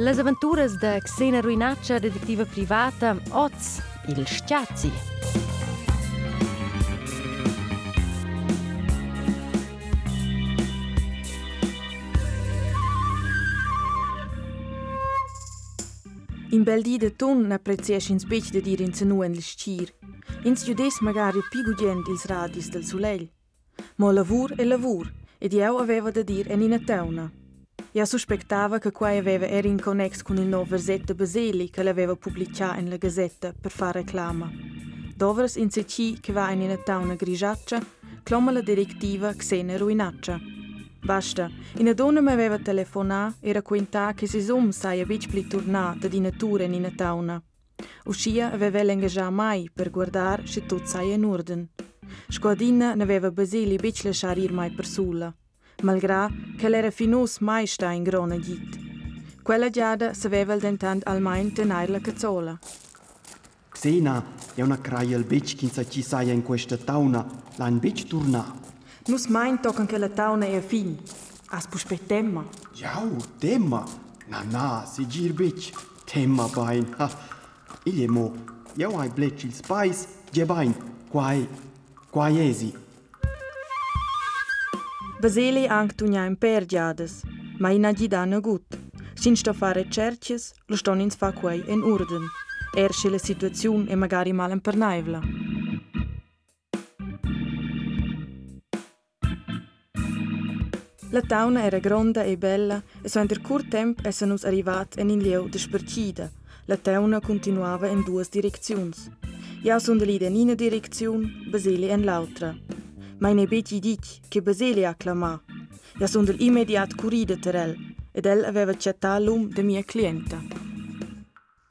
Les aventuras da Xena Ruinaccia, detectiva privata, Oz, il Stiazzi. In bel di de tun n'appreziesce in specie de dir in zenu en l'stir. Ins giudes magari più gudient ils radis del sulegl. Mo lavur e lavur, ed eu aveva da dir en ina teuna. Ja suspettava che quai aveva era in connex con il nuovo versetto Baseli che l'aveva pubblicato in la gazzetta per fare reclama. Dovers in seci che va in una tauna grigiaccia, cloma la direttiva Xena Ruinaccia. Basta, ina donna mi aveva telefonato e raccontata che si som saia bic pli tornata di natura in una tauna. Uscia aveva l'engagiato mai per guardare se tutto saia in ordine. Squadina ne aveva Baseli bic lasciare ir mai per sola malgrà che l'era finus mai sta in grona git. Quella giada sapeva il dentant almain tenere la cazzola. Xena, è una craia il bec che ci saia in questa tauna, la in bec torna. Nus main tocan che la tauna è fin. As puspe temma. Jau, temma. Na na, si gir bec. Temma bain. Ha. Ile mo, jau ai blec il spais, ge bain. Quai, quai esi. Baseli anche tugna in pergiadas, ma in agidana gut. Sin sto fare cerches, lo sto ins fa quei in orden. Ersche la situazione e magari mal in pernaivla. La tauna era gronda e bella e so in der curt temp essa nus arrivat en in lieu de spercida. La tauna continuava in duas direcziuns. Ja sundeli in una direcziun, Baseli in l'altra. Ma ne beti dic che Baseli acclamà. Ja sundel immediat curida terel ed el aveva cetta l'um de mia clienta.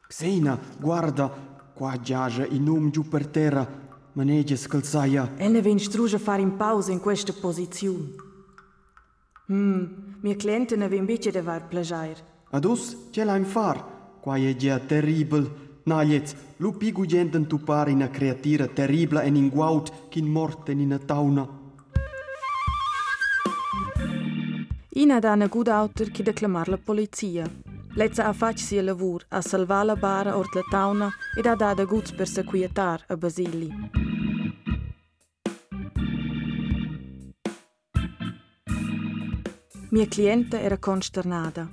Xena, guarda, qua giaja in um giù per terra, maneggia scalzaia. El ne ven struja fare in pausa in questa posizione. Hmm, mia cliente ne ven invece de var plagiar. Adus, ce l'haim far? Qua è già terribil. Nagliez, lupi gugenten tu pare una creatura terribile e in guaut morte in una tauna. Ina da una good autor che declamar la polizia. Lezza ha fatto sia lavur a salvar la bara ort la tauna ed ha dada guts per sequietar a Basili. Mia cliente era consternada.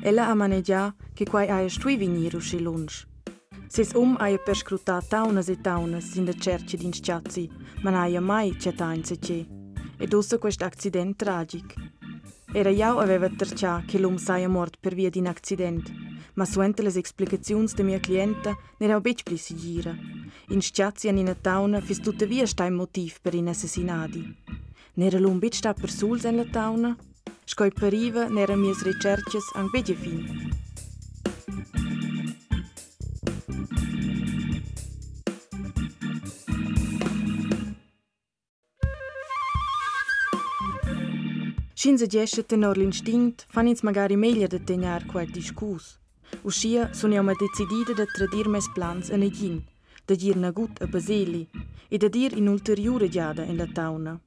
Ella ha maneggià che quai aia stui venir usci lunch. Ses um aia per scrutar taunas e taunas in da cerce din sciazzi, ma n'aia mai ceta in sece. Ed ossa quest accident tragic. Era jau aveva tercià che l'um saia mort per via d'un accident, ma suente les explicaziuns de mia clienta n'era bec pli sigira. In sciazzi an ina tauna fis tuttavia stai motiv per in assassinadi. N'era l'um bec sta per suls en la tauna? Scoi pariva n'era mias ricerches an bege fin. Scins gesce tenor l'instinct fan ins magari meglio de tegnar quel discus. Uscia sun jama decidida de tradir mes plans en egin, de dir na gut a Baseli e de dir in ulteriore giada in la tauna.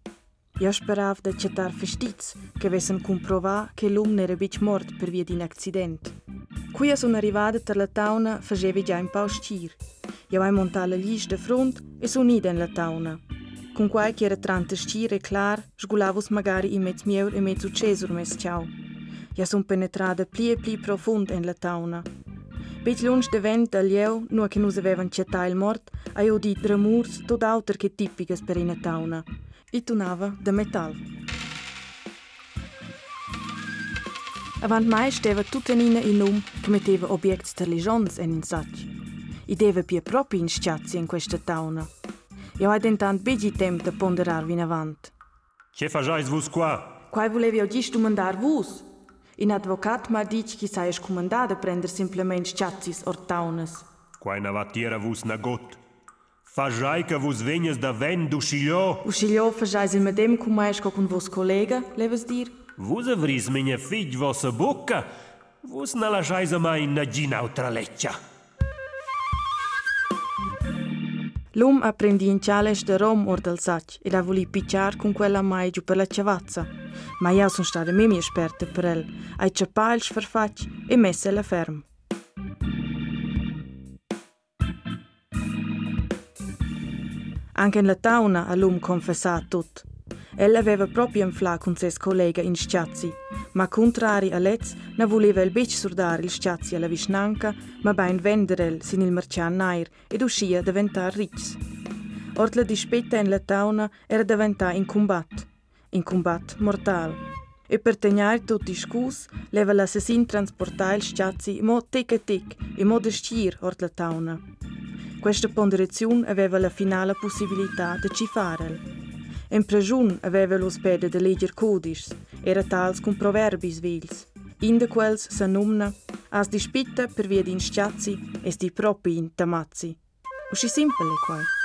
Ja sperav de cetar festiz che vessen comprova che l'um n'era bic mort per via d'un accident. Quia sun arrivada ter la tauna facevi già in pauscir. Ja vai montar la lista de front e sun ida in la tauna. Con quai che era trante scire clar, sgulavus magari in mezz mieur e mezz uccesur mes ciao. Ja sun penetrada pli e pli profund en la tauna. Bec lunch de vent al lieu, nua che nus avevan cetta il mort, ai udit dramurs tot auter che tipigas per ina tauna. I tunava de metal. Avant mai steva tutta nina in num che metteva obiects terligions en in sac. I deva pia propi in sciazzi in questa tauna. Io hai dentant begi temp de ponderar vin avant. Che fajais vus qua? Quai volevi o gist mandar vus? In advocat ma dic che sai scomandada prender simplement sciazzis or taunas. Quai na vatiera vus na got. Fajai che vus vegnes da ven du sciglio. Usciglio fajais il medem cum mai sco con vos collega, leves dir? Vus avris mine figl vossa bocca. Vus na lasciais mai na gina autra leccia. L'um apprendi in chales de rom or del sac ed ha voli picciar con quella mai giù per la ciavazza. Ma io sono stata memi esperta per el, ai ciapals farfac e messa la ferm. Anche in la tauna ha l'um confessato tutto. Ella aveva proprio infla con ses collega in sciazzi, ma contrari a lez na voleva il bec surdare il sciazzi alla visnanca, ma bain venderel sin il marcian nair ed uscia diventar rics. Ort la dispetta in la tauna era diventà in combat, in combat mortal. E per tegnare tutti scus, leva l'assassin transportare il sciazzi mo tic e tic, e mo descir ort la tauna. Questa ponderazione aveva la finale possibilità di ci farel. In prejun aveva lo spede de leger codis, era tals cum proverbis vils. In de quels s'annumna, as di spitta per via di insciazzi es di propi in tamazzi. Usci simple quai.